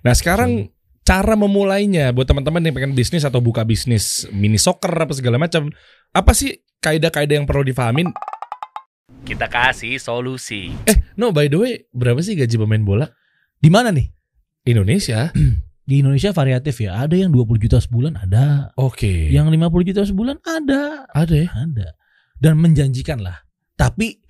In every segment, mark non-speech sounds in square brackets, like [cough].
Nah sekarang cara memulainya buat teman-teman yang pengen bisnis atau buka bisnis mini soccer apa segala macam, apa sih kaidah-kaidah yang perlu difahamin? Kita kasih solusi. Eh, no by the way, berapa sih gaji pemain bola Di mana nih? Indonesia? [clears throat] Di Indonesia variatif ya. Ada yang 20 juta sebulan ada. Oke. Yang 50 juta sebulan ada. ada ya? Ada. Dan menjanjikan lah. Tapi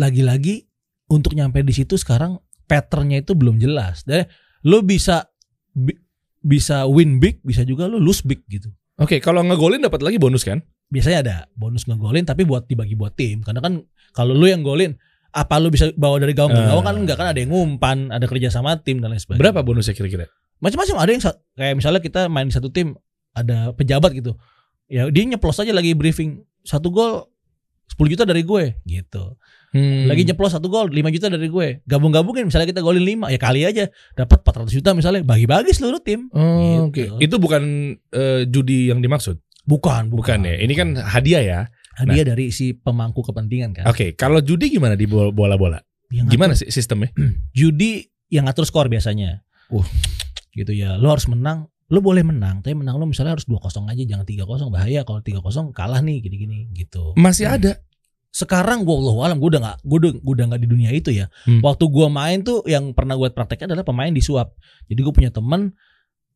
lagi-lagi untuk nyampe di situ sekarang patternnya itu belum jelas. Dan lo bisa bi- bisa win big, bisa juga lo lose big gitu. Oke, kalau ngegolin dapat lagi bonus kan? Biasanya ada bonus ngegolin tapi buat dibagi buat tim. Karena kan kalau lo yang golin apa lo bisa bawa dari gawang ke Eh. gawang kan enggak kan ada yang ngumpan, ada kerja sama tim dan lain sebagainya. Berapa bonusnya kira-kira? macam-macam ada yang kayak misalnya kita main di satu tim ada pejabat gitu ya dia nyeplos aja lagi briefing satu gol 10 juta dari gue gitu Hmm. lagi nyeplos satu gol 5 juta dari gue gabung-gabungin misalnya kita golin 5 ya kali aja dapat 400 juta misalnya bagi-bagi seluruh tim Oh, Oke, Gitu. itu bukan eh, judi yang dimaksud, bukan bukan ya? Ini kan hadiah ya. hadiah dari si pemangku kepentingan kan Oke, kalau judi gimana di bola- bola-bola? Gimana sih sistemnya? [clears throat] judi yang ngatur skor biasanya Uh. gitu ya lo harus menang lo boleh menang tapi menang lo misalnya harus 2-0 aja jangan 3-0 bahaya kalau 3-0 kalah nih gini-gini gitu Masih ada. Sekarang gue Allah alam gue udah nggak gue udah gue udah nggak di dunia itu ya Hmm. waktu gue main tuh yang pernah gue praktekkan adalah pemain disuap jadi gue punya teman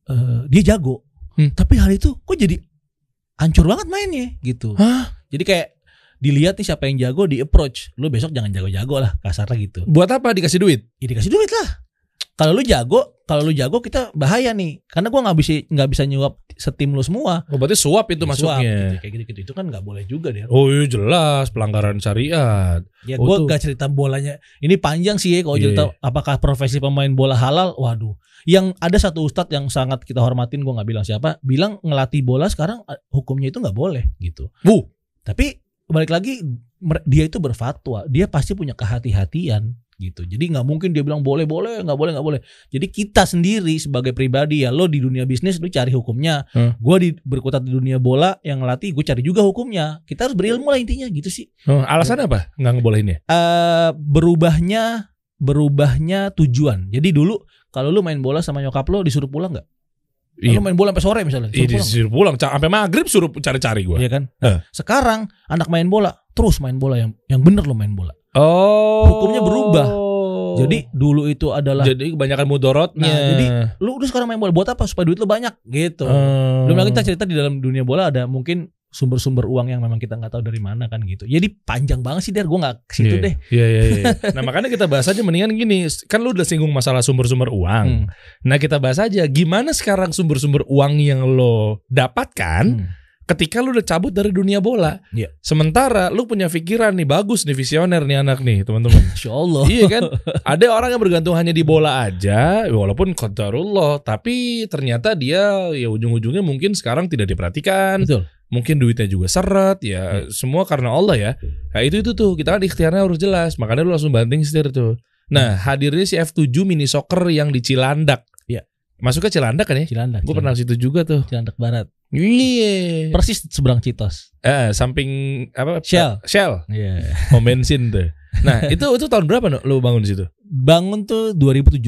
eh, dia jago Hmm. tapi hari itu kok jadi hancur banget mainnya gitu Hah? jadi kayak dilihat nih siapa yang jago di approach lu besok jangan jago-jago lah kasarnya gitu Buat apa dikasih duit? ya dikasih duit lah kalau lu jago kalau lu jago kita bahaya nih karena gue nggak bisa nggak bisa nyuap setim lu semua Oh, berarti suap itu Suap, masuknya. gitu, kayak gitu gitu itu kan nggak boleh juga deh Oh iya jelas pelanggaran syariat. Ya Oh, gue tuh. gak cerita bolanya. Ini panjang sih ya kalau Iya. cerita apakah profesi pemain bola halal. Waduh. Yang ada satu ustadz yang sangat kita hormatin gue nggak bilang siapa. Bilang ngelatih bola sekarang eh, hukumnya itu nggak boleh gitu. Bu. Tapi balik lagi dia itu berfatwa. Dia pasti punya kehati-hatian gitu. Jadi nggak mungkin dia bilang boleh boleh nggak boleh nggak boleh. Jadi kita sendiri sebagai pribadi ya lo di dunia bisnis lu cari hukumnya. Hmm. Gue di berkutat di dunia bola yang ngelatih gue cari juga hukumnya. Kita harus berilmu lah intinya gitu sih Oh, alasan apa? Nggak ngebolehinnya? eh berubahnya berubahnya tujuan. Jadi dulu kalau lu main bola sama nyokap lo disuruh pulang nggak? Iya. Lu main bola sampai sore misalnya, Iya disuruh pulang. disuruh pulang, sampai maghrib suruh cari-cari gue. Iya kan? Eh. Sekarang anak main bola terus main bola yang yang bener lo main bola. Oh. Hukumnya berubah. Jadi dulu itu adalah jadi kebanyakan mudorotnya. Nah, jadi lu udah sekarang main bola buat apa? Supaya duit lu banyak gitu. Oh. Belum lagi kita cerita di dalam dunia bola ada mungkin sumber-sumber uang yang memang kita nggak tahu dari mana kan gitu. Jadi panjang banget sih der, gue nggak ke situ Iya. deh. Iya iya iya. nah makanya kita bahas aja mendingan gini. Kan lu udah singgung masalah sumber-sumber uang. Hmm. Nah kita bahas aja gimana sekarang sumber-sumber uang yang lo dapatkan Hmm. Ketika lu udah cabut dari dunia bola. Iya. Sementara lu punya pikiran nih bagus nih visioner nih anak nih teman-teman. [laughs] Masya Allah. iya kan? Ada orang yang bergantung hanya di bola aja, walaupun qadarullah, tapi ternyata dia ya ujung-ujungnya mungkin sekarang tidak diperhatikan, Betul. mungkin duitnya juga seret ya, semua karena Allah ya. Nah itu itu tuh kita kan ikhtiarnya harus jelas, makanya lu langsung banting setir tuh. Nah hadirnya si F7 mini soccer yang di Cilandak. Iya. Masuk ke Cilandak kan ya? Cilandak. Gue pernah situ juga tuh. Cilandak Barat. Iya. Persis seberang Citos. Eh, samping apa? Shell. Shell. Iya. [laughs] Pom bensin tuh. Nah, itu itu tahun berapa no, lu bangun di situ? Bangun tuh 2017.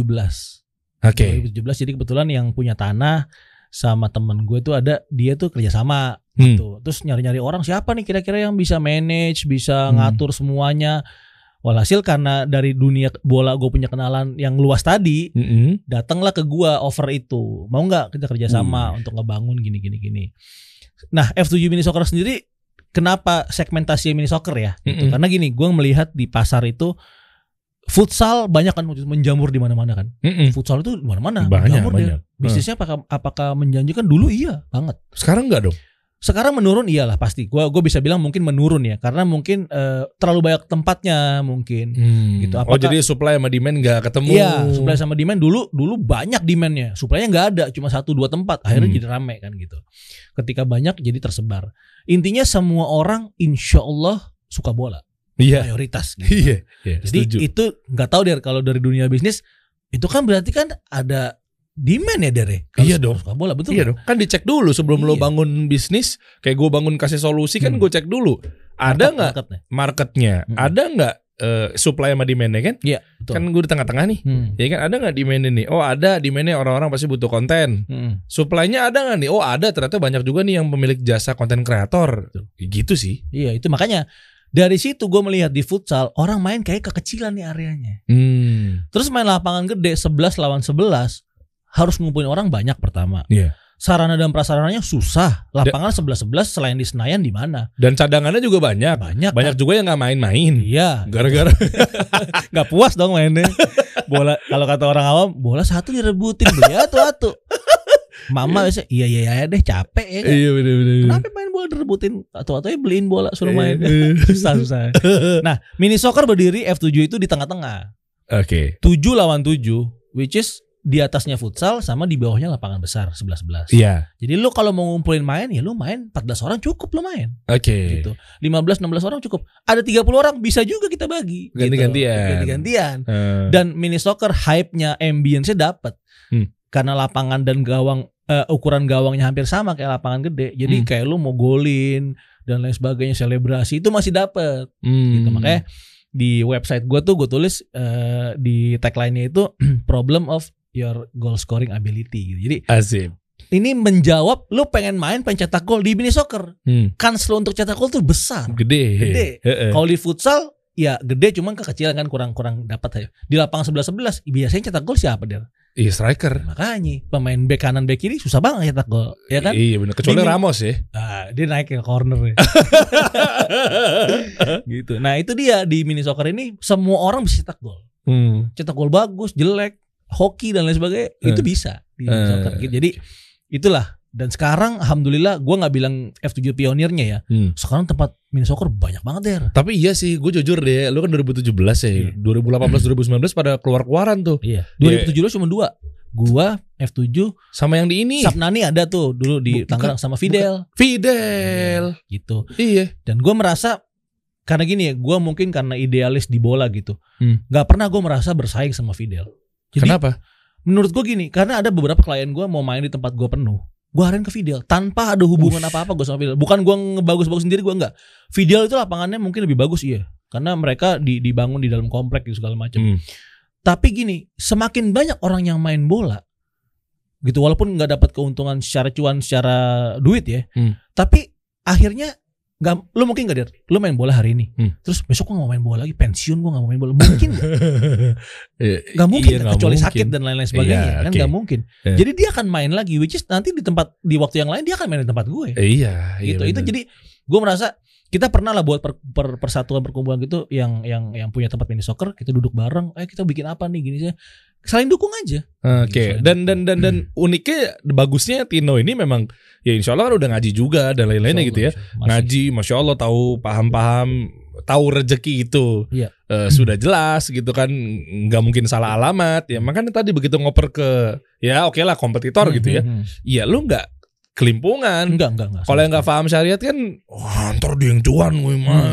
Oke. 2017 jadi kebetulan yang punya tanah sama temen gue tuh ada dia tuh kerja sama Hmm. gitu. Terus nyari-nyari orang siapa nih kira-kira yang bisa manage, bisa Hmm. ngatur semuanya. Walhasil karena dari dunia bola gue punya kenalan yang luas tadi, Mm-mm. datanglah ke gua offer itu. Mau nggak kita kerja sama untuk ngebangun gini gini gini. Nah, F7 mini soccer sendiri kenapa segmentasi mini soccer ya? Gitu. Mm-mm. Karena gini, gua melihat di pasar itu futsal banyak kan menjamur di mana-mana kan. Mm-mm. Futsal itu di mana-mana. Banyak, menjamur dia. banyak. Bisnisnya apakah apakah menjanjikan dulu iya banget. Sekarang enggak dong? Sekarang menurun iyalah pasti. Gua gua bisa bilang mungkin menurun ya karena mungkin eh, terlalu banyak tempatnya mungkin. Gitu, oh apakah- jadi supply sama demand nggak ketemu? Iya, supply sama demand dulu dulu banyak demandnya, supply-nya nggak ada, cuma satu dua tempat, akhirnya Hmm. jadi rame kan gitu. Ketika banyak jadi tersebar. Intinya semua orang insya Allah suka bola, Iya. mayoritas. [laughs] Gitu. Iya. Iya. Jadi setuju. itu nggak tahu der kalau dari dunia bisnis itu kan berarti kan ada demand ya ya? Kalau Iya dong. Suka bola betul. Iya dong. Kan dicek dulu sebelum lo Iya. bangun bisnis, kayak gue bangun kasih solusi kan Hmm. gue cek dulu. Ada Market- nggak marketnya? marketnya? Hmm. Ada nggak eh, supply sama demand-nya kan? Iya, betul. Kan gue di tengah-tengah nih. Hmm. Ya kan ada nggak demand nih? Oh ada demand-nya orang-orang pasti butuh konten. Hmm. Supply-nya ada nggak nih? Oh ada ternyata banyak juga nih yang pemilik jasa konten kreator. Gitu sih. Iya, itu makanya dari situ gue melihat di futsal orang main kayak kekecilan nih areanya. Hmm. Terus main lapangan gede 11 lawan 11 harus ngumpulin orang banyak pertama. Iya. Sarana dan prasarananya susah. Lapangan 11-11 selain di Senayan di mana? Dan cadangannya juga banyak. Banyak. Banyak juga yang nggak main-main. Iya. Gara-gara [laughs] Gak puas dong mainnya. Bola kalau kata orang awam, bola satu direbutin beli atu-atu. Mama biasa iya iya iya deh capek ya. kan? Iya bener-bener. Kenapa main bola direbutin atu-atu beliin bola suruh main. Eh. [laughs] susah susah. Nah, mini soccer berdiri F7 itu di tengah-tengah. Oke. 7 lawan 7 which is di atasnya futsal sama di bawahnya lapangan besar 11-11. Iya. Jadi lu kalau mau ngumpulin main ya lu main 14 orang cukup lu main Oke. gitu. 15 16 orang cukup. Ada 30 orang bisa juga kita bagi. gitu. Ganti-gantian. Ganti-gantian. Eh, Dan mini soccer hype-nya ambience-nya dapat. Hmm. Karena lapangan dan gawang eh, ukuran gawangnya hampir sama kayak lapangan gede. Jadi Hmm. kayak lu mau golin dan lain sebagainya selebrasi itu masih dapat hmm. gitu. Makanya di website gua tuh gue tulis eh, di tagline-nya itu [clears throat] problem of your goal scoring ability gitu. Jadi Asik. ini menjawab lu pengen main pengen cetak gol di mini soccer. Hmm. Kans lu untuk cetak gol tuh besar. Gede. Gede. Kalau di futsal ya gede cuman kekecilan kan kurang-kurang dapat aja. Di lapangan 11 11 biasanya cetak gol siapa dia? Iya striker. Makanya pemain bek kanan bek kiri susah banget cetak gol, ya kan? Iya bener. Kecuali Ramos ya. Ah, dia naik ke corner ya. [laughs] gitu. Nah, itu dia di mini soccer ini semua orang bisa cetak gol. Hmm. Cetak gol bagus, jelek, hoki dan lain sebagainya itu Eh. bisa di Eh. soccer. Gitu. Jadi itulah dan sekarang alhamdulillah gua nggak bilang F7 pionirnya ya. Hmm. Sekarang tempat mini soccer banyak banget der. Tapi iya sih, gue jujur deh, lu kan 2017 ya, Iya. 2018 2019 [clears throat] pada keluar-keluaran tuh. Iya. Iya. 2017 cuma dua. Gua F7, Sama yang di ini. Sapnani ada tuh dulu di Bukan- Tangerang sama Fidel Fidel. gitu. Iya. Dan gua merasa karena gini ya, gua mungkin karena idealis di bola gitu. Hmm. Gak pernah gue merasa bersaing sama Fidel. Jadi Kenapa? menurut gue gini, karena ada beberapa klien gua mau main di tempat gua penuh. Gue arahin ke Fidel tanpa ada hubungan apa-apa gue sama Fidel. Bukan gua ngebagus-bagus sendiri gua enggak. Fidel itu lapangannya mungkin lebih bagus iya. Karena mereka di- dibangun di dalam komplek gitu segala macam. Hmm. Tapi gini, semakin banyak orang yang main bola, gitu walaupun nggak dapat keuntungan secara cuan secara duit ya, Hmm. tapi akhirnya nggak, lu mungkin nggak dir, lu main bola hari ini, Hmm. terus besok gua nggak main bola lagi, pensiun gua nggak mau main bola, mungkin nggak? Nggak [laughs] mungkin, Iya, nggak kecuali mungkin. sakit dan lain-lain sebagainya, Iya, kan oke. nggak mungkin. Iya. Jadi dia akan main lagi, which is nanti di tempat di waktu yang lain dia akan main di tempat gue, Iya, iya gitu. Itu bener. jadi gue merasa kita pernah lah buat per, per- persatuan perkumpulan gitu yang yang yang punya tempat mini soccer kita duduk bareng eh kita bikin apa nih gini sih saling dukung aja Oke, Gitu. dan dan dan dan uniknya bagusnya Tino ini memang ya insya Allah kan udah ngaji juga dan lain-lainnya gitu ya. Masih. Ngaji, masya Allah tahu paham-paham, tahu rezeki itu Iya. eh, sudah jelas gitu kan, nggak mungkin salah alamat ya. Makanya tadi begitu ngoper ke ya oke lah kompetitor Hmm, gitu ya. hmm, hmm. Iya lu nggak kelimpungan. enggak enggak enggak Kalau yang nggak paham syariat kan, wah ntar dia yang cuan gue mah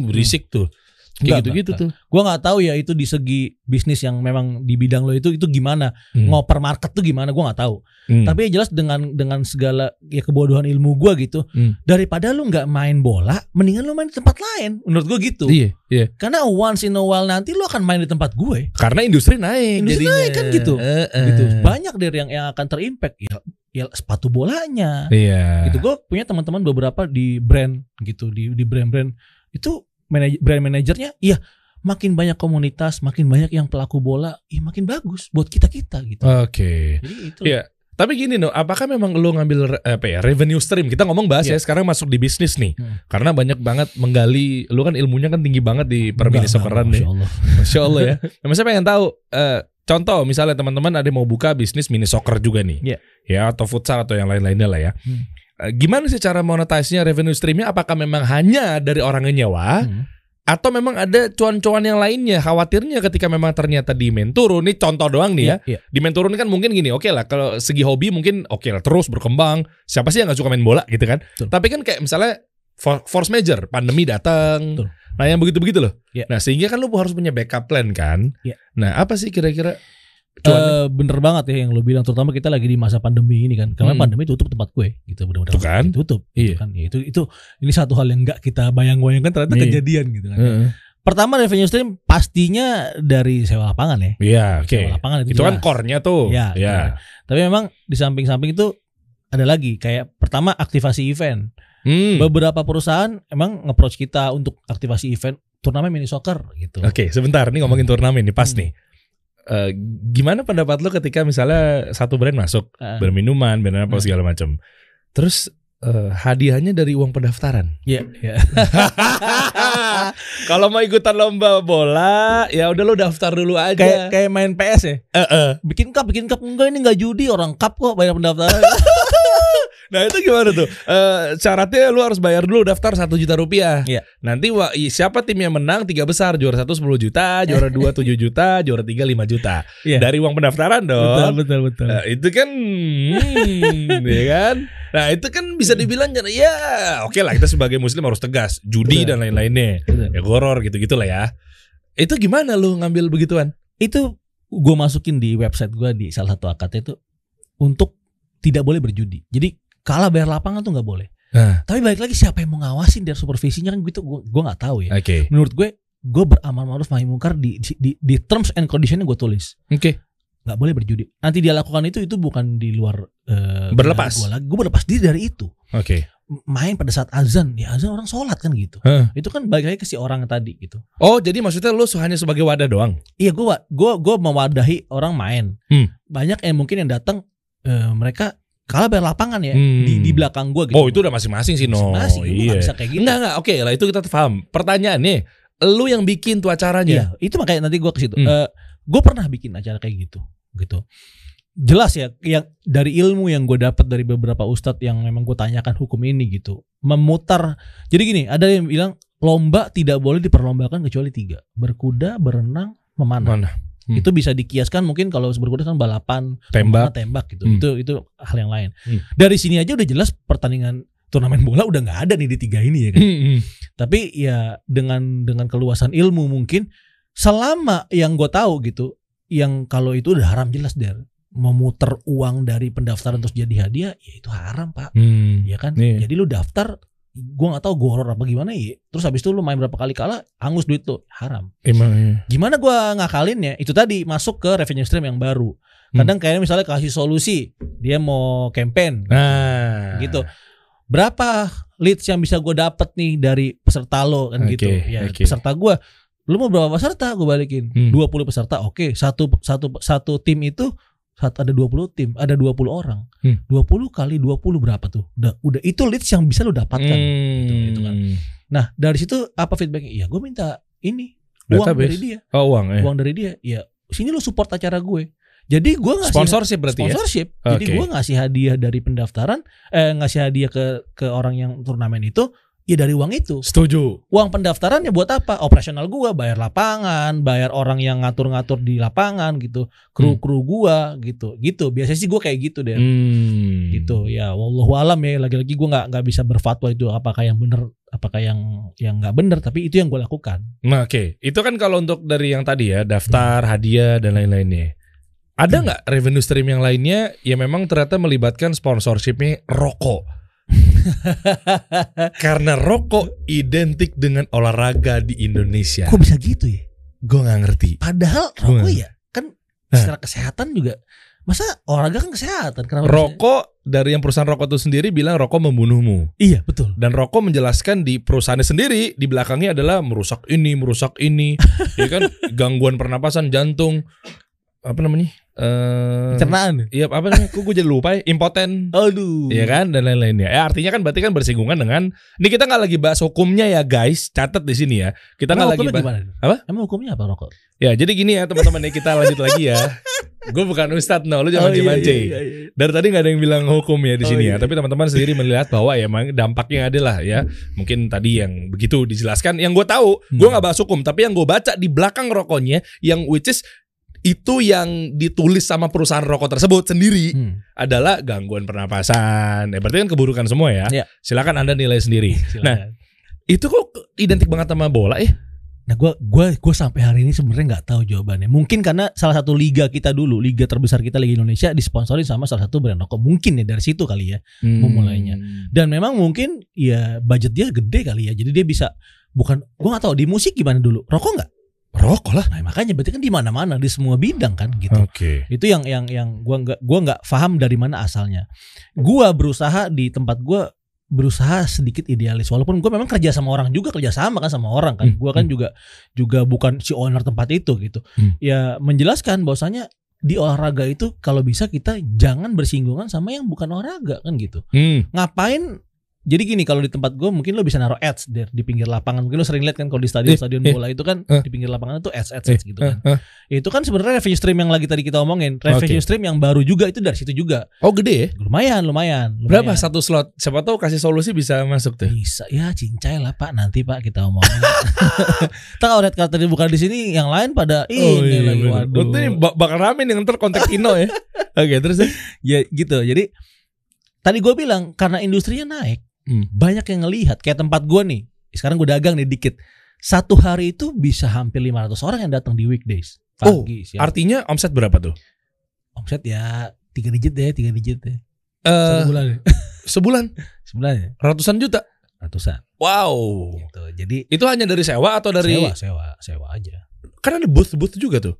berisik tuh. Kayak gitu-gitu tuh. gue nggak tahu ya itu di segi bisnis yang memang di bidang lo itu itu gimana Hmm. ngoper market tuh gimana gue nggak tahu Hmm. tapi yang jelas dengan dengan segala ya kebodohan ilmu gue gitu Hmm. daripada lu nggak main bola mendingan lu main di tempat lain menurut gue gitu Iya, iya. karena once in a while nanti lu akan main di tempat gue Karena industri naik. Industri jadinya. naik kan gitu. Heeh. gitu banyak dari yang yang akan terimpact ya ya sepatu bolanya Iya. gitu gue punya teman-teman beberapa di brand gitu di di brand-brand itu manaj- brand manajernya iya makin banyak komunitas makin banyak yang pelaku bola iya makin bagus buat kita kita gitu Oke. jadi itu Iya. Tapi gini no, apakah memang lu ngambil apa ya revenue stream? Kita ngomong bahas Iya. ya sekarang masuk di bisnis nih. Hmm. Karena banyak banget menggali, lu kan ilmunya kan tinggi banget di per mini Enggak, socceran enggak, nih. Masya Allah. [laughs] Masya Allah ya. Nah, saya pengen tahu eh, contoh misalnya teman-teman ada yang mau buka bisnis mini soccer juga nih. Iya. Ya atau futsal atau yang lain-lainnya lah ya. Hmm. Eh, Gimana sih cara monetize-nya revenue streamnya? Apakah memang hanya dari orang yang nyewa Hmm. atau memang ada cuan-cuan yang lainnya? Khawatirnya ketika memang ternyata demand turun, ini contoh doang nih ya. Iya, iya. Demand turun kan mungkin gini, oke lah kalau segi hobi mungkin oke lah terus berkembang. Siapa sih yang gak suka main bola gitu kan? Betul. Tapi kan kayak misalnya for- force major, pandemi datang. Betul. Nah yang begitu-begitu loh. Iya. Nah sehingga kan lu harus punya backup plan kan. Iya. Nah apa sih kira-kira Eh, bener banget ya yang lo bilang terutama kita lagi di masa pandemi ini kan karena Hmm. pandemi tutup tempat gue gitu benar-benar kan? tutup Iya. gitu kan ya, itu itu ini satu hal yang nggak kita bayang-bayangkan ternyata Iya. kejadian gitu kan Heeh. pertama revenue stream pastinya dari sewa lapangan ya. Iya, oke. Sewa lapangan itu, Itu kan core-nya tuh. Iya, Ya. benar. Tapi memang di samping-samping itu ada lagi kayak pertama aktivasi event. Hmm. Beberapa perusahaan emang nge-approach kita untuk aktivasi event turnamen mini soccer gitu. Oke, sebentar nih ngomongin turnamen nih pas Hmm. nih. Eh, gimana pendapat lo ketika misalnya satu brand masuk Ah. berminuman, brand apa Hmm. segala macam. Terus eh, hadiahnya dari uang pendaftaran. Iya, iya. [laughs] Kalau mau ikutan lomba bola, ya udah lo daftar dulu aja. kayak kayak main PS ya. Eh, eh. Bikin cup, bikin cup enggak ini enggak judi orang cup kok bayar pendaftaran. [laughs] Nah itu gimana tuh? [laughs] Eh, syaratnya lu harus bayar dulu daftar satu juta rupiah. Iya. Nanti wa, i- siapa tim yang menang tiga besar, juara satu 10 juta, juara dua 7 juta, juara tiga 5 juta. Iya. Dari uang pendaftaran betul, dong. betul, betul. Nah, itu kan, hmm, ya kan? Nah itu kan bisa dibilang ya oke lah kita sebagai muslim harus tegas, judi Betul. dan lain-lainnya, Betul. ya goror gitu gitulah ya. Itu gimana lu ngambil begituan? Itu gue masukin di website gue di salah satu AKT itu untuk tidak boleh berjudi. Jadi kalah bayar lapangan tuh nggak boleh. Nah. Tapi balik lagi siapa yang mau ngawasin dari supervisinya kan gitu gue gue nggak tahu ya. Oke, Menurut gue gue beramal ma'ruf nahi mungkar di, di di terms and conditionnya gue tulis oke, nggak boleh berjudi. Nanti dia lakukan itu itu bukan di luar eh, Berlepas. Gue lagi gue berlepas diri dari itu. oke. M- Main pada saat azan ya azan orang sholat kan gitu. Hah. Itu kan balik lagi ke si orang tadi gitu. Oh jadi maksudnya lu hanya sebagai wadah doang? Iya gue gue gue mewadahi orang main. Hmm. Banyak yang mungkin yang datang eh, mereka kalah bayar lapangan ya Hmm. di di belakang gue gitu. Oh itu udah masing-masing sih no. Masing-masing, gua iya. bisa kayak gitu. Enggak enggak. Oke lah itu kita paham. Pertanyaannya, lu yang bikin tuh acaranya. Iya, itu makanya nanti gue ke situ. Hmm. Eh, gue pernah bikin acara kayak gitu, gitu. Jelas ya, yang dari ilmu yang gue dapat dari beberapa ustadz yang memang gue tanyakan hukum ini gitu, memutar. Jadi gini, ada yang bilang lomba tidak boleh diperlombakan kecuali tiga: berkuda, berenang, memanah. Mana? Hmm. Itu bisa dikiaskan mungkin kalau berkuda kan balapan, Tembak. tembak gitu. Hmm. Itu itu hal yang lain. Hmm. Dari sini aja udah jelas pertandingan turnamen bola udah nggak ada nih di tiga ini ya kan. Hmm, Tapi ya dengan dengan keluasan ilmu mungkin selama yang gue tahu gitu, yang kalau itu udah haram jelas der memutar uang dari pendaftaran terus jadi hadiah, ya itu haram pak, Hmm. ya kan? Iya. Jadi lu daftar, gue nggak tahu goror apa gimana ya. Terus habis itu lu main berapa kali kalah, angus duit tuh haram. Emang iya. Gimana gue ngakalinnya? Itu tadi masuk ke revenue stream yang baru. Kadang kayaknya misalnya kasih solusi, dia mau campaign, Nah. gitu. Berapa leads yang bisa gue dapet nih dari peserta lo kan Oke, gitu. Ya, oke. peserta gue, lu mau berapa peserta? Gue balikin. Hmm. 20 peserta. Oke, satu satu satu tim itu satu ada 20 tim, ada 20 orang. Hmm. 20 kali 20 berapa tuh? Udah udah itu leads yang bisa lu dapatkan. Gitu, Hmm. itu kan. Nah, dari situ apa feedbacknya? Ya gue minta ini uang Database. dari dia, Oh uang ya. uang dari dia. Ya sini lu support acara gue. Jadi gue ngasih Sponsorship berarti ya. sponsorship. Jadi Oke. gue ngasih hadiah dari pendaftaran, eh ngasih hadiah ke ke orang yang turnamen itu, ya dari uang itu. Setuju. Uang pendaftaran ya buat apa? Operasional gue, bayar lapangan, bayar orang yang ngatur-ngatur di lapangan gitu, kru-kru gue gitu, gitu. Biasanya sih gue kayak gitu deh. Hmm. Gitu ya, wallahu alam ya. Lagi-lagi gue nggak nggak bisa berfatwa itu apakah yang benar, apakah yang yang nggak benar. Tapi itu yang gue lakukan. Nah, oke. Itu kan kalau untuk dari yang tadi ya, daftar, hadiah dan lain-lainnya. Ada nggak revenue stream yang lainnya yang memang ternyata melibatkan sponsorshipnya rokok? [laughs] Karena rokok identik dengan olahraga di Indonesia. Kok bisa gitu ya? Gue nggak ngerti. Padahal rokok nggak- ya kan Nah. secara kesehatan juga. Masa olahraga kan kesehatan? Kenapa bisa- Rokok dari yang perusahaan rokok itu sendiri bilang rokok membunuhmu. Iya betul. Dan rokok menjelaskan di perusahaannya sendiri di belakangnya adalah merusak ini, merusak ini, [laughs] ya kan gangguan pernapasan, jantung, apa namanya? Eh, Pencernaan. Iya apa namanya? Kok gue jadi lupa ya? Impoten. Aduh. Iya kan dan lain-lainnya. Ya artinya kan berarti kan bersinggungan dengan ini kita nggak lagi bahas hukumnya ya guys. Catat di sini ya. Kita nggak lagi bahas. gimana? Apa? Emang hukumnya apa rokok? Ya jadi gini ya teman-teman ya kita lanjut lagi ya. [laughs] Gue bukan ustadz no, lu jangan Oh, iya, iya, iya, iya. Dari tadi nggak ada yang bilang hukum ya di Oh, sini iya. ya. Tapi teman-teman sendiri melihat bahwa ya emang dampaknya adalah ya mungkin tadi yang begitu dijelaskan. Yang gue tahu, gue Hmm. nggak bahas hukum, tapi yang gue baca di belakang rokoknya, yang which is itu yang ditulis sama perusahaan rokok tersebut sendiri Hmm. adalah gangguan pernapasan. Ya berarti kan keburukan semua ya. Iya. Silakan anda nilai sendiri. Silakan. Nah, itu kok identik banget sama bola ya? Nah, gue gua gua sampai hari ini sebenarnya nggak tahu jawabannya. Mungkin karena salah satu liga kita dulu, liga terbesar kita Liga Indonesia disponsori sama salah satu brand rokok. Mungkin ya dari situ kali ya. Memulainya. Dan memang mungkin ya budget dia gede kali ya. Jadi dia bisa bukan gua nggak tahu di musik gimana dulu. Rokok nggak? Rokok lah. Nah, makanya berarti kan di mana-mana di semua bidang kan gitu. Oke. Itu yang yang yang gua nggak gua nggak paham dari mana asalnya. Gua berusaha di tempat gua berusaha sedikit idealis walaupun gua memang kerja sama orang juga kerja sama kan sama orang kan Hmm, gua kan hmm. juga juga bukan si owner tempat itu gitu Hmm. ya menjelaskan bahwasanya di olahraga itu kalau bisa kita jangan bersinggungan sama yang bukan olahraga kan gitu Hmm. ngapain jadi gini kalau di tempat gue mungkin lo bisa naruh ads der di pinggir lapangan mungkin lo sering lihat kan kalau di stadion stadion eh, bola itu kan eh. di pinggir lapangan itu ads ads, Eh, ads gitu kan eh, eh. itu kan sebenarnya revenue stream yang lagi tadi kita omongin revenue Oke. stream yang baru juga itu dari situ juga Oh gede ya? lumayan lumayan, lumayan. Berapa satu slot? Siapa tahu kasih solusi bisa masuk tuh. bisa ya cincai lah pak nanti pak kita omongin [laughs] kalau red card tadi bukan di sini yang lain pada ini lagi bener. waduh Oh, ini bak- bakal rame nih ntar kontak [laughs] Tino ya. Oke, terus ya? ya gitu jadi tadi gue bilang karena industrinya naik Hmm. banyak yang ngelihat kayak tempat gue nih sekarang gue dagang nih dikit satu hari itu bisa hampir 500 orang yang datang di weekdays Oh, pagi siang Artinya omset berapa tuh? omset ya tiga digit deh tiga digit deh Eh, satu bulan deh. [laughs] sebulan sebulan ya ratusan juta. ratusan Wow. gitu jadi Itu hanya dari sewa atau dari sewa sewa sewa aja kan ada booth booth juga tuh.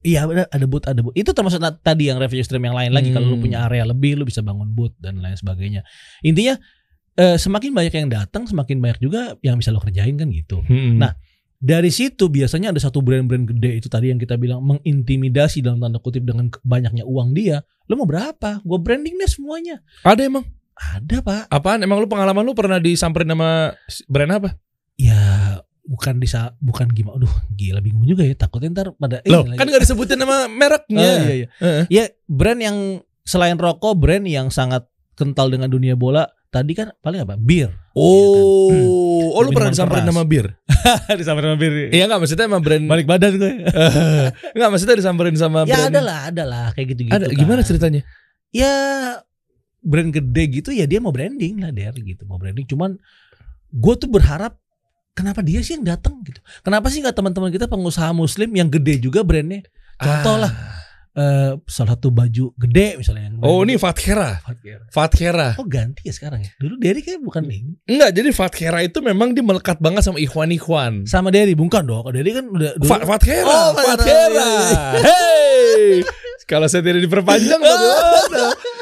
Iya ada ada booth ada booth. Itu termasuk tadi yang revenue stream yang lain lagi kalau lu Hmm. punya area lebih lu bisa bangun booth dan lain sebagainya. Intinya eh, semakin banyak yang datang semakin banyak juga yang bisa lo kerjain kan gitu. Hmm. Nah, Dari situ biasanya ada satu brand-brand gede itu tadi yang kita bilang mengintimidasi dalam tanda kutip dengan banyaknya uang dia. Lo mau berapa? Gue branding deh semuanya. ada emang. Ada pak. Apaan? Emang lu pengalaman lu pernah disamperin sama brand apa? Ya bukan bisa bukan gimana. Aduh gila bingung juga ya. Takutnya ntar pada eh, Loh, lagi- kan gak disebutin nama mereknya. Oh, iya, iya. Heeh. Ya brand yang selain rokok, brand yang sangat kental dengan dunia bola tadi kan paling apa? Bir. Oh, Iya oh lu pernah disamperin nama bir? [laughs] Disamperin sama bir. Iya enggak maksudnya sama brand Balik badan gue. [laughs] Enggak maksudnya disamperin sama ya brand. ada lah, ada lah kayak gitu-gitu. Ada kan. gimana ceritanya? Ya brand gede gitu ya dia mau branding lah der gitu, mau branding. Cuman gue tuh berharap kenapa dia sih yang datang gitu? Kenapa sih nggak teman-teman kita pengusaha muslim yang gede juga brandnya? Contoh lah. Eh, salah satu baju gede misalnya. yang Oh, ini. Fatkera. Fatkera. Fatkera. Oh ganti ya sekarang ya. Dulu Derry kayak bukan nih. Enggak, jadi Fatkera itu memang dia melekat banget sama Ikhwan-Ikhwan. Sama Derry bukan dong. Kalau Derry kan udah dulu. Fatkera, Oh, Fatkera. iya, iya. Hey. [laughs] Kalau saya tidak diperpanjang? [laughs]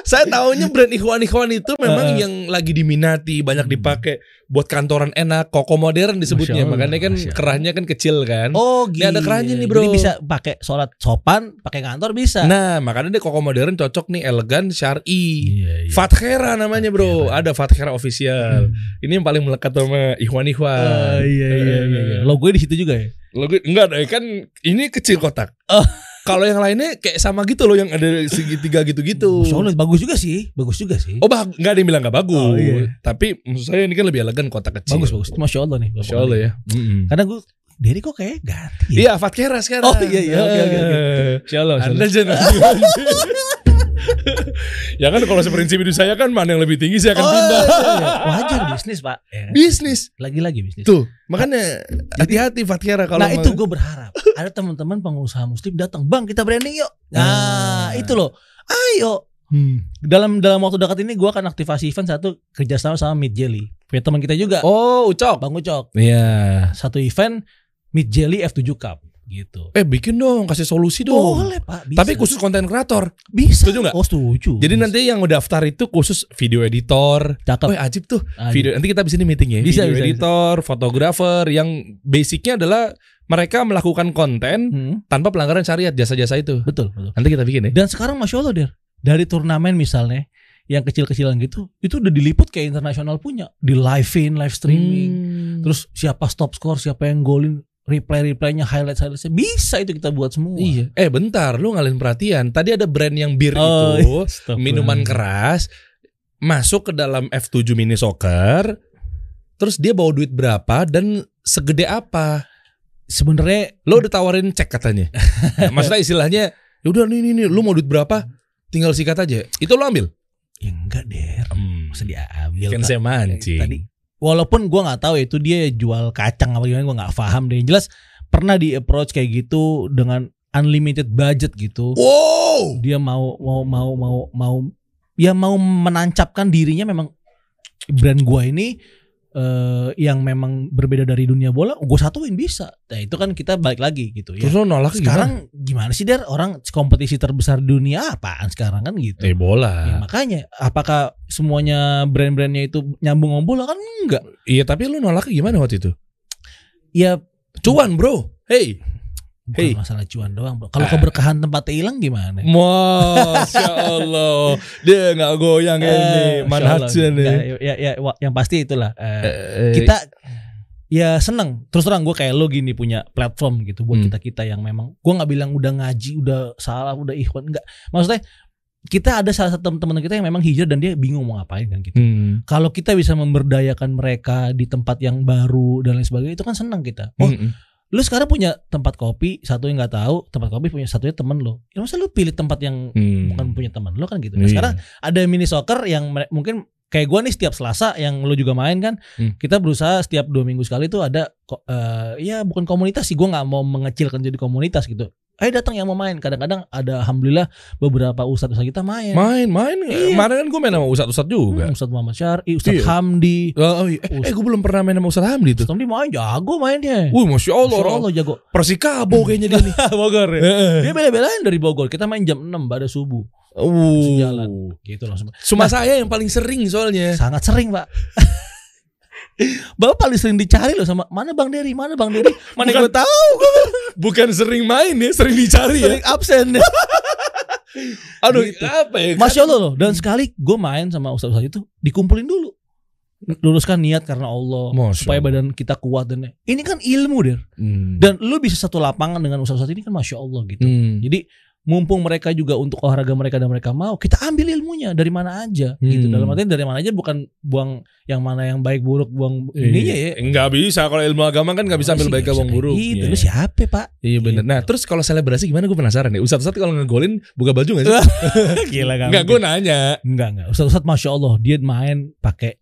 Saya tahunya brand Ikhwan-Ikhwan itu memang Heeh. yang lagi diminati, banyak Hmm. dipakai buat kantoran enak, koko modern disebutnya. Allah, Makanya kan kerahnya kan kecil kan. Oh Ini ada kerannya nih, bro. Jadi bisa pakai sholat sopan, pakai kantor bisa. Nah, makanya dia koko modern cocok nih elegan syar'i. iya, iya. Fatkera namanya bro, Fatkera. ada Fatkera official. Ini yang paling melekat sama Ikhwan-Ikhwan. Oh, iya iya iya. iya. Logo di situ juga ya. Logo enggak deh kan ini kecil kotak. Oh. Kalau yang lainnya kayak sama gitu loh yang ada segitiga gitu-gitu. Allah, bagus juga sih, bagus juga sih. Oh bah, nggak ada yang bilang nggak bagus. Oh, iya. Tapi maksud saya ini kan lebih elegan kotak kecil. bagus bagus. Masya Allah nih. Masya Allah ya. Mm-mm. Karena gue Derry kok kayak ganti. ya? Iya, Fatkera sekarang. Oh, iya, iya. Oke, oke, oke. Eh, Allah. Anda jangan. [laughs] ya kan kalau seprinsip hidup saya kan mana yang lebih tinggi saya akan Oh, pindah. iya, iya. Wajar bisnis pak. Ya kan? Bisnis. Lagi-lagi bisnis. Tuh, makanya hati-hati Fatkera kalau nah itu gue berharap ada teman-teman pengusaha muslim datang bang kita branding yuk nah Ah. itu loh ayo Hmm. dalam dalam waktu dekat ini gue akan aktivasi event satu kerjasama sama Mid Jelly punya teman kita juga Oh, Ucok. bang Ucok Iya. satu event Mid Jelly F7 Cup gitu Eh bikin dong, kasih solusi dong. boleh pak bisa. Tapi khusus konten kreator. bisa Setuju nggak? oh setuju Jadi nanti yang udah daftar itu khusus video editor. cakep Wah ajib tuh. Ayo. Video nanti kita bisa nih meeting ya. Bisa, video bisa, editor, fotografer yang basicnya adalah mereka melakukan konten Hmm, tanpa pelanggaran syariat jasa-jasa itu. betul betul Nanti kita bikin ya. dan sekarang masya Allah der dari turnamen misalnya yang kecil-kecilan gitu itu udah diliput kayak internasional punya di live in live streaming Hmm. Terus siapa stop score, siapa yang golin, replay-replaynya, highlight-highlightnya bisa itu kita buat semua. Iya. Eh bentar, lu ngalihin perhatian. Tadi ada brand yang bir Oh, itu, Astagfirullah. minuman keras, masuk ke dalam F7 mini soccer. Terus dia bawa duit berapa dan segede apa? Sebenarnya Lo udah tawarin cek katanya. Maksudnya istilahnya, ya udah nih nih nih, lu mau duit berapa? Tinggal sikat aja. Itu lo ambil. ya enggak deh, Hmm. masa diambil. Kan saya mancing. Tadi walaupun gua nggak tahu itu dia jual kacang apa gimana gua nggak paham deh. Yang jelas pernah di approach kayak gitu dengan unlimited budget gitu. Wow. Dia mau mau mau mau mau ya mau menancapkan dirinya memang brand gua ini eh, yang memang berbeda dari dunia bola, gue satuin bisa. Nah itu kan kita balik lagi gitu ya. Terus lo nolak Sekarang gimana sih der orang kompetisi terbesar dunia apaan sekarang kan gitu. Eh Ya, bola. makanya apakah semuanya brand-brandnya itu nyambung sama bola kan enggak. Iya tapi lu nolaknya gimana waktu itu? Ya Cuan bro. Hey. Bukan Hey. masalah cuan doang bro. Kalau keberkahan tempatnya hilang gimana? Masya Allah. Dia nggak goyang Eh, ini. Allah. nih. Ya, ya, wa- yang pasti itulah. eh, Eh, kita ya seneng terus terang gue kayak lo gini punya platform gitu buat Hmm. kita kita yang memang gue nggak bilang udah ngaji udah salah udah ikhwan enggak maksudnya kita ada salah satu teman kita yang memang hijrah dan dia bingung mau ngapain kan gitu Hmm. kalau kita bisa memberdayakan mereka di tempat yang baru dan lain sebagainya itu kan senang kita oh Mm-mm. Lu sekarang punya tempat kopi satu yang nggak tahu tempat kopi punya satunya temen lo ya masa lu pilih tempat yang Hmm. bukan punya teman lo kan gitu nah, Iya. sekarang ada mini soccer yang mungkin kayak gua nih setiap Selasa yang lo juga main kan Hmm. kita berusaha setiap dua minggu sekali tuh ada eh, ya bukan komunitas sih gua nggak mau mengecilkan jadi komunitas gitu ayo datang yang mau main kadang-kadang ada alhamdulillah beberapa ustadz ustadz kita main Main, main. Iya. Kemarin kan gue main sama Ustadz-Ustadz juga. Hmm, Ustadz Muhammad Syari Ustadz Iya. Hamdi Oh, oh iya. Eh, eh, gue belum pernah main sama Ustadz Hamdi tuh. Ustadz Hamdi main jago mainnya Wih, Masya Allah. Masya Allah jago Persikabo kayaknya dia nih. [laughs] Bogor ya dia bela-belain dari Bogor kita main jam 6 pada subuh Uh. jalan. gitu langsung Cuma saya yang paling sering soalnya. sangat sering pak [laughs] Bapak paling sering dicari loh sama mana Bang Dery, mana Bang Dery, mana Bukan- gue tahu, [laughs] Bukan sering main ya, sering dicari ya. sering absen. [laughs] Aduh, Gitu. apa ya? Masya Allah loh. Dan sekali gue main sama ustadz-ustadz itu dikumpulin dulu, luruskan niat karena Allah Masya supaya Allah. badan kita kuat dan ini kan ilmu der. Hmm. Dan lu bisa satu lapangan dengan ustadz-ustadz ini kan masya Allah gitu. Hmm. Jadi mumpung mereka juga untuk olahraga mereka dan mereka mau, kita ambil ilmunya dari mana aja gitu. Hmm. Dalam artian dari mana aja bukan buang yang mana yang baik buruk buang ininya ya. Enggak bisa kalau ilmu agama kan nggak bisa ambil baik nggak bisa buruk. Gitu. Iya. Lu siapa pak? Iya bener. Nah Gitu. terus kalau selebrasi gimana gue penasaran deh. Ustadz Ustadz kalau ngegolin buka baju gak sih? [laughs] Gila? Enggak gue nanya. Enggak enggak. Ustadz Ustadz masya Allah dia main pakai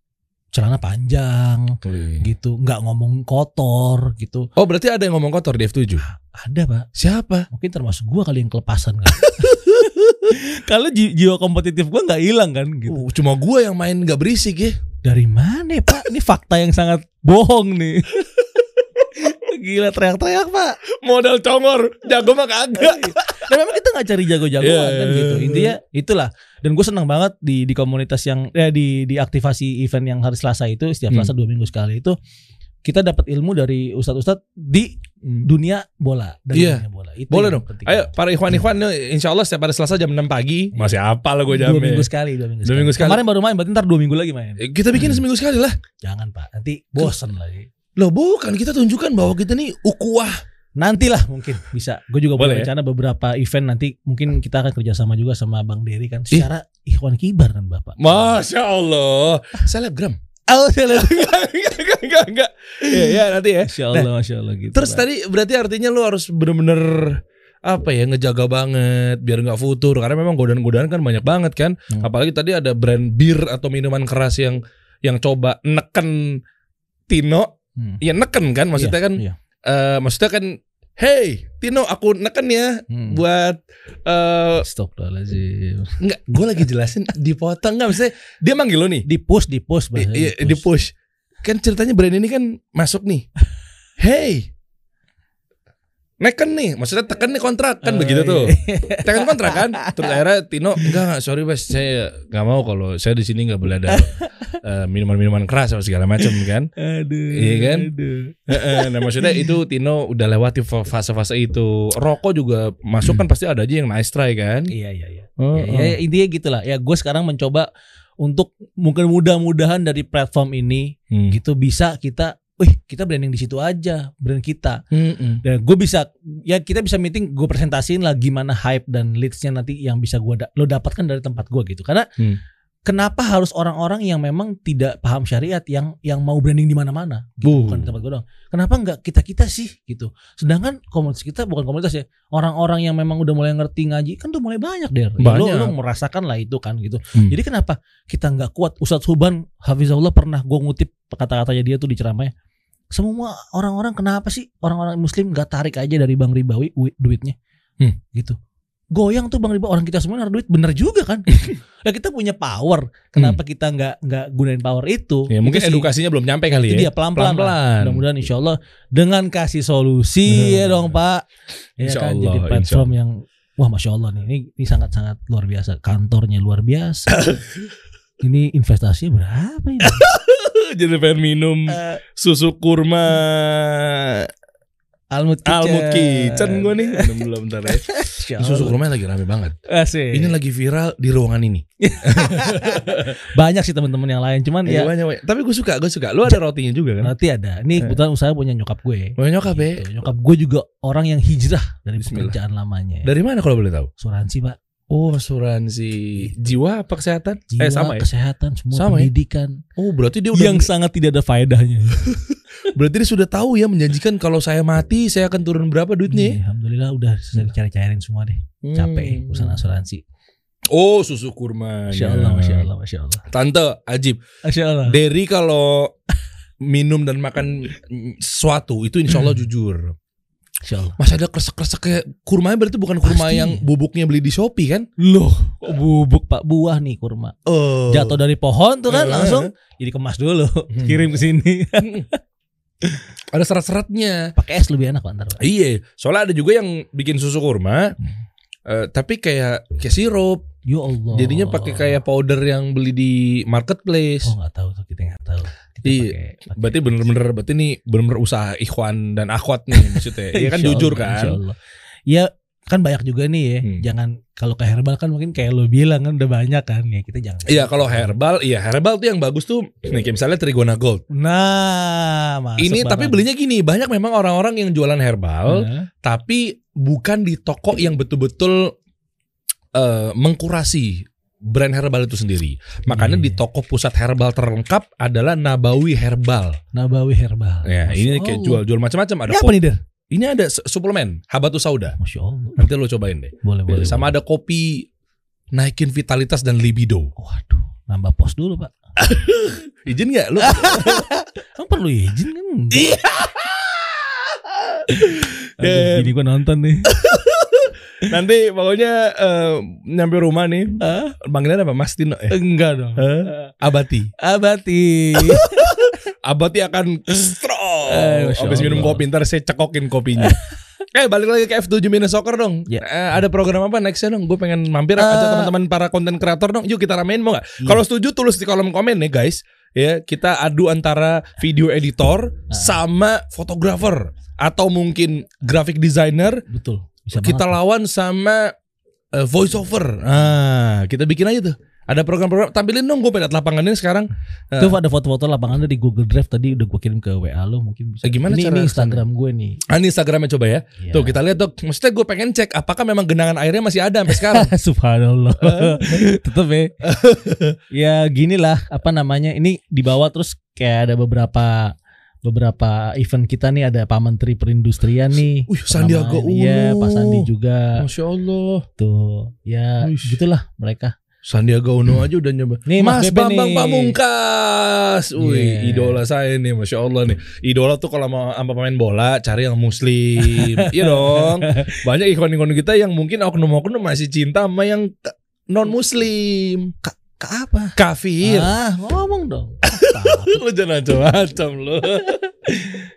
celana panjang gitu, nggak ngomong kotor gitu. Oh berarti ada yang ngomong kotor di F7? Ada pak. Siapa? Mungkin termasuk gua kali yang kelepasan kan. [laughs] Kalau ji- jiwa kompetitif gua nggak hilang kan gitu. Uh, cuma gue yang main gak berisik ya. Dari mana ya, pak? Ini fakta yang sangat bohong nih. [laughs] Gila teriak-teriak pak. Modal congor, jago mah kagak. Dan memang kita nggak cari jago-jagoan Iya, kan iya, gitu. iya. Intinya itulah. Dan gue senang banget di di komunitas yang eh, di di aktivasi event yang hari Selasa itu setiap Hmm. Selasa dua minggu sekali itu kita dapat ilmu dari ustadz-ustadz di dunia bola. Dari Iya. dunia bola. Itu Boleh dong. penting. Ayo para ikhwan-ikhwan nih, insya Allah setiap hari Selasa jam 6 pagi. Masih apa lah gue dua jamin. minggu sekali, dua minggu Dua sekali. minggu sekali. Kemarin baru main, berarti ntar dua minggu lagi main. Eh, Kita bikin seminggu sekali lah. Jangan pak, nanti bosen lagi. Loh bukan, kita tunjukkan bahwa kita nih ukuah. Nantilah mungkin bisa. Gue juga Boleh punya ya? rencana beberapa event nanti mungkin kita akan kerjasama juga sama Bang Dery kan. Ih. Secara ikhwan kibar kan bapak. Masya Allah. Selebgram. Oh, enggak, enggak, enggak, enggak. Ya, ya nanti ya. Masya Allah, Masya Allah gitu. Terus Pak. tadi berarti artinya lu harus bener-bener apa ya ngejaga banget biar nggak futur karena memang godaan-godaan kan banyak banget kan Hmm. apalagi tadi ada brand bir atau minuman keras yang yang coba neken Tino Hmm. ya neken kan maksudnya Iya, kan iya. eh, maksudnya kan hey Tino aku neken ya Hmm. buat eh Astagfirullahaladzim. nggak gue lagi jelasin dipotong nggak maksudnya dia manggil lo nih Di push, di push bahasa iya, di push. Kan ceritanya brand ini kan masuk nih. [laughs] Hey. Neken nih, maksudnya tekan nih kontrak kan Oh, begitu iya. tuh. Tekan kontrak kan. Terus akhirnya Tino enggak enggak sorry Bes, saya nggak mau kalau saya di sini nggak boleh ada [laughs] eh, minuman-minuman keras atau segala macam kan. Aduh. Iya kan? Aduh. Nah maksudnya itu Tino udah lewati fa- fase-fase itu. Rokok juga masuk kan pasti ada aja yang nice try kan. Iya, iya, iya. Oh, Ya, ya, intinya gitulah. Ya gue sekarang mencoba untuk mungkin mudah-mudahan dari platform ini Hmm. gitu bisa kita, wih kita branding di situ aja, brand kita. Mm-mm. Dan gue bisa, ya kita bisa meeting, gue presentasiin lah gimana hype dan leadsnya nanti yang bisa gue da- lo dapatkan dari tempat gue gitu. Karena Hmm. kenapa harus orang-orang yang memang tidak paham syariat yang yang mau branding di mana-mana? Gitu, Buh. bukan di tempat gue doang. Kenapa nggak kita kita sih gitu? Sedangkan komunitas kita bukan komunitas ya, orang-orang yang memang udah mulai ngerti ngaji kan udah mulai banyak deh. Ya, lo, Banyak. lo merasakan lah itu kan gitu. Hmm. Jadi kenapa kita nggak kuat? Ustadz Suban Hafizahullah pernah gue ngutip kata-katanya dia tuh di ceramahnya. Semua orang-orang kenapa sih orang-orang Muslim nggak tarik aja dari Bang Ribawi wi- duitnya? Hmm. Gitu. goyang tuh Bang Riba orang kita semua naruh duit bener juga kan. [laughs] ya kita punya power. Kenapa kita nggak nggak gunain power itu? Ya, mungkin Itu sih. edukasinya belum nyampe kali Itu ya. dia pelan-pelan. lah. Pelan-pelan. Mudah-mudahan insya Allah dengan kasih solusi ya dong Pak. Ya Insya kan Allah, jadi platform yang wah masya Allah nih ini ini sangat-sangat luar biasa. Kantornya luar biasa. [laughs] ini investasinya berapa ini? [laughs] [laughs] Jadi pengen minum Eh, susu kurma Almut Kitchen. Almut Kitchen gue nih. Minum dulu bentar ya. Ini [laughs] susu kurma lagi rame banget. Asik. Ini lagi viral di ruangan ini. [laughs] banyak sih teman-teman yang lain cuman Iya ya banyak, banyak. Tapi gue suka, gue suka. Lu ada rotinya juga kan? nanti ada. Ini kebetulan usaha punya nyokap gue. Mau nyokap ya? Gitu. Nyokap gue juga orang yang hijrah dari Bismillah. pekerjaan lamanya. Dari mana kalau boleh tahu? Asuransi pak, Oh, asuransi jiwa apa kesehatan? jiwa, eh sama ya? kesehatan, semua Sama ya? pendidikan Oh, berarti dia udah yang sangat tidak ada faedahnya. [laughs] berarti dia sudah tahu ya menjanjikan kalau saya mati saya akan turun berapa duitnya. Iya, Alhamdulillah udah selesai dicari-cairin semua deh. Capek Hmm. urusan asuransi. Oh, susu kurma. Masya Allah, masya Allah, masya Allah. Tante, ajib. Masya Allah. Derry kalau minum dan makan [laughs] sesuatu itu insya Allah [clears throat] jujur. Masih ada kresek-kresek kayak kurmanya berarti bukan kurma Pasti. yang bubuknya beli di Shopee kan? Loh, kok bubuk pak buah nih kurma. Oh. Jatuh dari pohon tuh kan Eh. langsung jadi kemas dulu, Hmm. kirim ke sini. [laughs] Ada serat-seratnya. Pakai es lebih enak pak ntar. Pak. Iya, soalnya ada juga yang bikin susu kurma eh, tapi kayak kayak sirup. Ya Allah. Jadinya pakai kayak powder yang beli di marketplace. Oh nggak tahu tuh kita nggak tahu. Kita Iya. pakai- pakai- Berarti bener-bener berarti ini bener-bener usaha ikhwan dan akhwat nih maksudnya. [laughs] Iya kan jujur Allah, kan. Allah. Ya kan banyak juga nih ya. Hmm. Jangan kalau ke herbal kan mungkin kayak lo bilang kan udah banyak kan ya kita jangan. Iya kalau herbal, iya herbal tuh yang bagus tuh nih kayak misalnya Trigona Gold. Nah, masuk Ini tapi banget. belinya gini, banyak memang orang-orang yang jualan herbal Nah, tapi bukan di toko yang betul-betul eh, mengkurasi brand herbal itu sendiri. Makanya Iya. di toko pusat herbal terlengkap adalah Nabawi Herbal. Nabawi herbal. Ya, Masya ini kayak jual-jual macam-macam ada. Ini apa nih Der? Ini ada su- suplemen Habatus Sauda. Masya Allah. Nanti lo cobain deh. Boleh boleh. Sama ada kopi naikin vitalitas dan libido. Waduh, nambah pos dulu pak. [laughs] Izin nggak? Lu [laughs] Kamu perlu izin kan? Iya. Aduh, Gini gua nonton nih. [laughs] nanti pokoknya eh, nyampe rumah nih. Panggilan apa? Mas Tino ya? Enggak dong. Eh, Abati. Abati. [laughs] Abati akan strong. Eh, Habis minum kopi ntar saya cekokin kopinya. [laughs] eh balik lagi ke F7 Minus Soccer dong. Ya. Eh, ada program apa nextnya dong? Gue pengen mampir Eh. ajak teman-teman para konten kreator dong. Yuk kita ramein mau nggak? Iya. Kalau setuju tulis di kolom komen nih guys. Ya kita adu antara video editor Ah. sama fotografer atau mungkin graphic designer. Betul. Bisa kita banget. lawan sama eh, voice over. Ah kita bikin aja tuh. Ada program-program tampilin dong gue pedat lapangannya sekarang. Itu ada foto-foto lapangannya di Google Drive tadi udah gue kirim ke WA lo mungkin bisa. Eh, gimana ini, cara ini Instagram gue nih. Ah, ini Instagramnya coba ya. Iya. Tuh kita lihat tuh. Maksudnya gue pengen cek apakah memang genangan airnya masih ada sampai sekarang. [laughs] Subhanallah. Tetep [laughs] ya. ya gini lah apa namanya ini di bawah terus kayak ada beberapa beberapa event kita nih ada Pak Menteri Perindustrian nih. Wih, Sandiaga Namanya- Iya, Uno. Pak Sandi juga Masya Allah. tuh. Ya Wih. gitulah mereka. Sandiaga Uno aja udah nyoba. Nih, Mas Mas Bambang nih. Pamungkas. Wih, Iya. idola saya nih, masya Allah nih. Idola tuh kalau mau sama pemain bola cari yang muslim, [laughs] iya dong. Banyak ikon-ikon kita yang mungkin oknum-oknum masih cinta sama yang non muslim. Apa? Kafir. Ah, ngomong dong. [laughs] lu jangan macam-macam lu.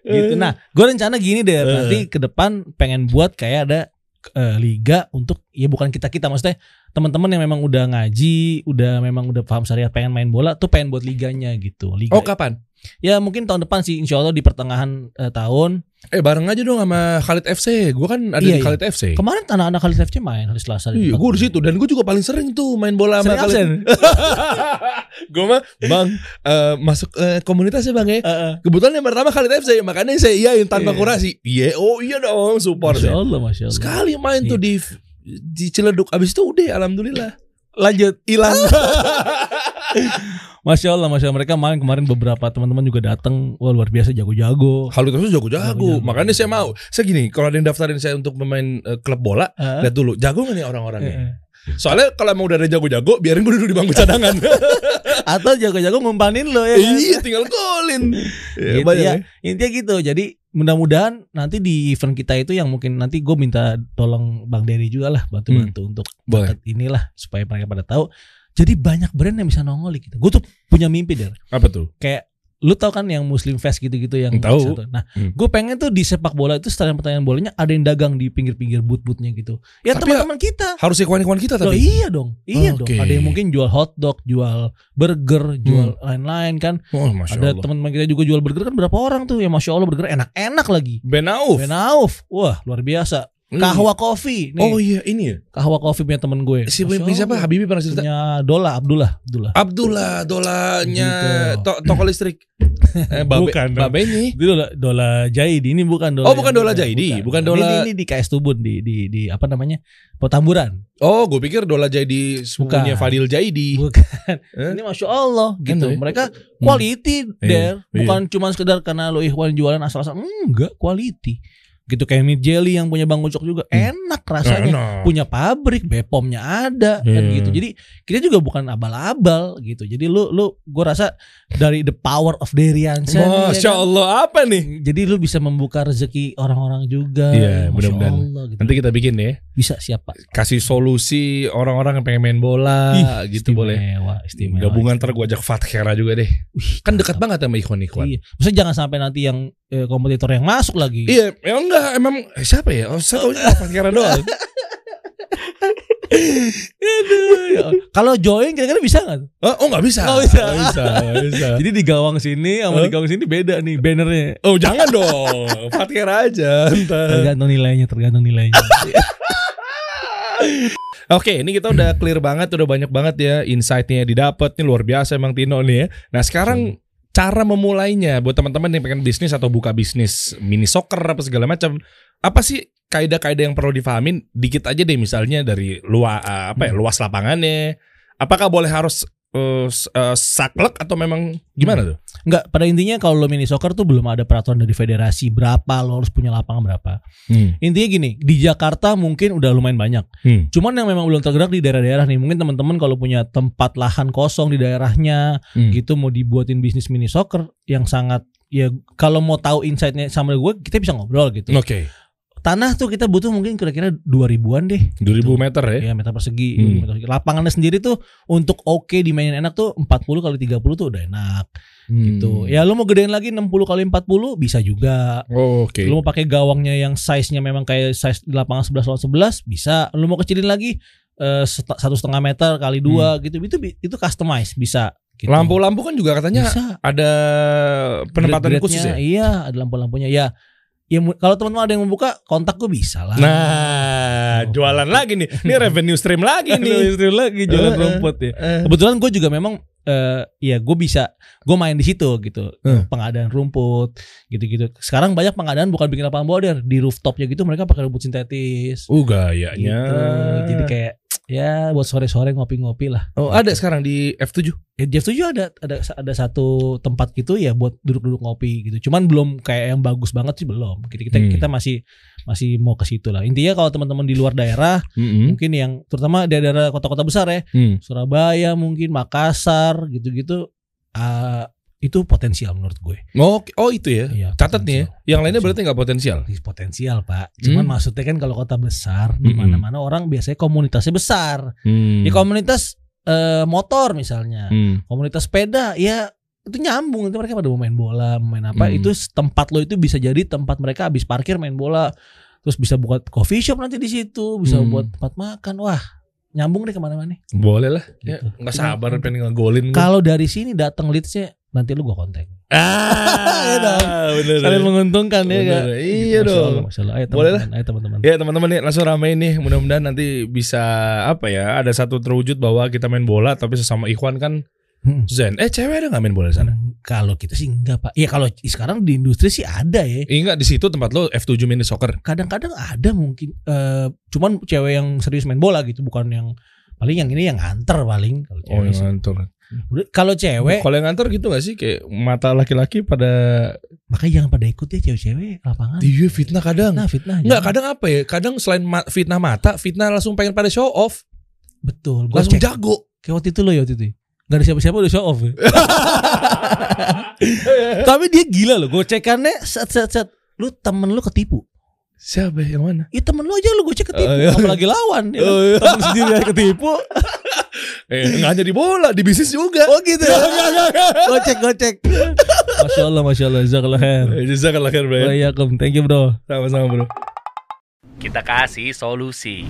gitu. Nah, gue rencana gini deh. Eh. Nanti ke depan pengen buat kayak ada eh, liga untuk ya bukan kita kita maksudnya teman-teman yang memang udah ngaji, udah memang udah paham syariat pengen main bola tuh pengen buat liganya gitu. Liga. Oh kapan? Ya mungkin tahun depan sih insya Allah di pertengahan eh, tahun. Eh bareng aja dong sama Khalid FC. Gue kan ada Iya, di iya. Khalid FC. Kemarin anak-anak Khalid FC main hari Selasa. Iya, gue di situ dan gue juga paling sering tuh main bola sama Sering Khalid. absen. [laughs] gue mah bang eh, masuk eh, komunitas ya bang ya. Eh, eh. Kebetulan yang pertama Khalid FC makanya saya iyain tanpa Iya. kurasi. Iya, oh iya dong support Masya ya. Allah, Masya Allah. Sekali main tuh di di Ciledug abis itu udah alhamdulillah. Lanjut. Hilang. [laughs] [laughs] Masya Allah, Masya Allah. Mereka main kemarin beberapa teman-teman juga datang. Wah luar biasa jago-jago. FC jago-jago. Makanya saya mau. Saya gini, kalau ada yang daftarin saya untuk pemain eh, klub bola, Eh, lihat dulu jago gak nih orang-orangnya. eh. Soalnya kalau emang udah ada jago-jago, biarin gue duduk di bangku cadangan. [laughs] Atau jago-jago ngumpanin lo ya. kan? Iya, tinggal golin. Ya, Gitu ya. ya. Intinya gitu. Jadi mudah-mudahan nanti di event kita itu yang mungkin nanti gue minta tolong Bang Dery juga lah bantu-bantu untuk Hmm. Boleh. dapat inilah supaya mereka pada tahu. Jadi banyak brand yang bisa nongol kita. Gue tuh punya mimpi der. Apa tuh? Kayak lu tahu kan yang Muslim Fest gitu-gitu yang Tahu. satu. Nah, Hmm. gue pengen tuh di sepak bola itu setelah pertanyaan bolanya ada yang dagang di pinggir-pinggir booth-boothnya gitu. Ya teman-teman kita. Harus ikhwan-ikhwan kita Loh, tapi. iya dong, iya dong. Oke. Ada yang mungkin jual hotdog, jual burger, jual lain-lain kan. Oh, Masya Ada teman-teman kita juga jual burger kan berapa orang tuh yang masya Allah burger enak-enak lagi. Ben Auf. Ben Auf, wah luar biasa. Kahwa Coffee, nih. Oh iya, ini ya. Kahwa Coffee punya temen gue. Si Masya siapa? Allah. Habibie pernah cerita. Punya Dola, Abdullah, Abdullah. Abdullah dolanya Gitu. to toko listrik. eh, babe, Bukan dong. babenya. Itu Dola, Dola Jaidi, ini bukan Dola. Oh, bukan Dola. Jaidi, bukan Dola- Ini, ini di KS Tubun di di di apa namanya? Petamburan. Oh, gue pikir Dola Jaidi sepupunya Bukan. Fadil Jaidi. Bukan. [laughs] Eh? Ini masya Allah gitu. Enak ya? Mereka quality Iya, der, iya. bukan cuma sekedar karena lo ikhwan jualan asal-asal. Enggak, quality. Gitu kayak mid jelly yang punya Bang Ucok juga enak rasanya. Enak. Punya pabrik, Bepomnya ada kan Iya. gitu. Jadi kita juga bukan abal-abal gitu. Jadi lu lu gua rasa dari the power of Deriansyah. nih, ya Masya kan? Allah apa nih? Jadi lu bisa membuka rezeki orang-orang juga. Iya, Masya mudah-mudahan. Allah, gitu. Nanti kita bikin ya. bisa siapa? Kasih solusi orang-orang yang pengen main bola Ih, gitu boleh. Istimewa, istimewa. Gabungan ntar gue ajak Fathera juga deh. Wih, Kan dekat banget sama ikhwan-ikhwan. Iya. Maksudnya jangan sampai nanti yang eh, kompetitor yang masuk lagi. Iya, ya enggak emang eh, siapa ya? Oh, saya tahu Fathera doang. Kalau join kira-kira bisa nggak? Oh, oh enggak bisa. Nggak bisa. Nggak bisa, [laughs] nggak bisa. Jadi di gawang sini sama di gawang sini beda nih bannernya. Oh, jangan dong. Fathera aja ntar. Tergantung nilainya, tergantung nilainya. [laughs] Oke, ini kita udah clear banget, udah banyak banget ya insight-nya didapat. Ini luar biasa emang Tino nih ya. Nah, sekarang cara memulainya buat teman-teman yang pengen bisnis atau buka bisnis mini soccer apa segala macam. Apa sih kaidah-kaidah yang perlu difahamin? Dikit aja deh misalnya dari luas apa ya, luas lapangannya. Apakah boleh harus eh, eh, saklek atau memang gimana tuh? Enggak, pada intinya kalau lo mini soccer tuh belum ada peraturan dari federasi berapa lo harus punya lapangan berapa. Intinya gini, di Jakarta mungkin udah lumayan banyak. Hmm. Cuman yang memang belum tergerak di daerah-daerah nih, mungkin teman-teman kalau punya tempat lahan kosong di daerahnya, Hmm. gitu mau dibuatin bisnis mini soccer yang sangat ya kalau mau tahu insightnya sama gue kita bisa ngobrol gitu. Oke. Tanah tuh kita butuh mungkin kira-kira 2000-an deh. 2000 meter ya. Ya meter persegi. Hmm. meter persegi. Lapangannya sendiri tuh untuk oke dimainin enak tuh 40 kali 30 tuh udah enak gitu. Hmm. Ya lu mau gedein lagi 60 kali 40 bisa juga. Oh, Oke. Lu mau pakai gawangnya yang size-nya memang kayak size di lapangan 11 lawan 11 bisa. Lu mau kecilin lagi eh, satu setengah meter kali dua gitu. Itu itu customize bisa. Gitu. Hmm. Lampu-lampu kan juga katanya bisa. ada penempatan Grade-grade-nya, khusus ya. Iya, ada lampu-lampunya. Ya, ya kalau teman-teman ada yang membuka, kontak gue bisa lah. Nah, jualan lagi nih. Ini [laughs] revenue stream lagi nih. Ini lagi jualan eh, rumput ya. Eh, Kebetulan gue juga memang eh ya gue bisa gue main di situ gitu Hmm. pengadaan rumput gitu-gitu sekarang banyak pengadaan bukan bikin lapangan border di rooftopnya gitu mereka pakai rumput sintetis Uh gayanya. gitu jadi kayak ya buat sore-sore ngopi-ngopi lah Oh ada sekarang di F7. ya, Jeff tujuh ada ada ada satu tempat gitu ya buat duduk-duduk ngopi gitu cuman belum kayak yang bagus banget sih belum kita kita, Hmm. kita masih masih mau ke situ lah intinya kalau teman-teman di luar daerah Hmm. mungkin yang terutama di daerah kota-kota besar ya Hmm. Surabaya mungkin Makassar gitu-gitu ah, itu potensial menurut gue Oh, oh itu ya. Iya, Catat nih ya. potensial. Yang lainnya berarti nggak potensial. Potensial pak cuman Hmm. maksudnya kan kalau kota besar di Mm-mm. mana-mana orang biasanya komunitasnya besar Hmm. di komunitas eh, motor misalnya Hmm. komunitas sepeda ya itu nyambung itu mereka pada mau main bola main apa Hmm. itu tempat lo itu bisa jadi tempat mereka habis parkir main bola terus bisa buat coffee shop nanti di situ bisa Hmm. buat tempat makan wah nyambung deh ke mana-mana Boleh lah. Ya, Gitu. nggak Cuma- sabar pengen ngegolin. kalau dari sini datang leadsnya nanti lu gua kontak Ah, [laughs] Iya dong. bener. saling menguntungkan ya Bener. kan Iya Masya dong. Allah, Masya Allah. Ayo Boleh teman-teman, ayo teman-teman Ya teman-teman nih langsung ramein nih mudah-mudahan nanti bisa apa ya ada satu terwujud bahwa kita main bola tapi sesama ikhwan kan Hmm. zen. Eh cewek ada nggak main bola di sana? kalau kita sih enggak pak ya kalau sekarang di industri sih ada ya enggak di situ tempat lo F7 mini soccer. kadang-kadang ada mungkin eh cuman cewek yang serius main bola gitu bukan yang paling yang ini yang antar paling kalau Oh yang sih. Kalau cewek Kalau yang ngantor gitu gak sih kayak mata laki-laki pada makanya jangan pada ikut ya cewek-cewek lapangan iya fitnah kadang. nah fitnah Enggak kadang apa ya? Kadang selain ma- fitnah mata, fitnah langsung pengen pada show off, betul gua langsung cek jago. kayak waktu itu lo ya waktu itu Gak ada siapa-siapa udah show off. ya. [laughs] Tapi dia gila loh, gocekannya set set set. Lu temen lu ketipu. Siapa yang mana? Ya temen lu aja lu gocek ketipu, Oh, iya. apalagi lawan. Ya kan? Oh, iya. Temen sendiri aja ketipu. [laughs] Eh, nggak hanya di bola, di bisnis juga. Oh gitu ya. gocek gocek. Masya Allah, masya Allah, jazakallah khair. Eh, Jazakallah khair, bro. Waalaikumsalam. Thank you bro. Sama-sama, bro. Kita kasih solusi.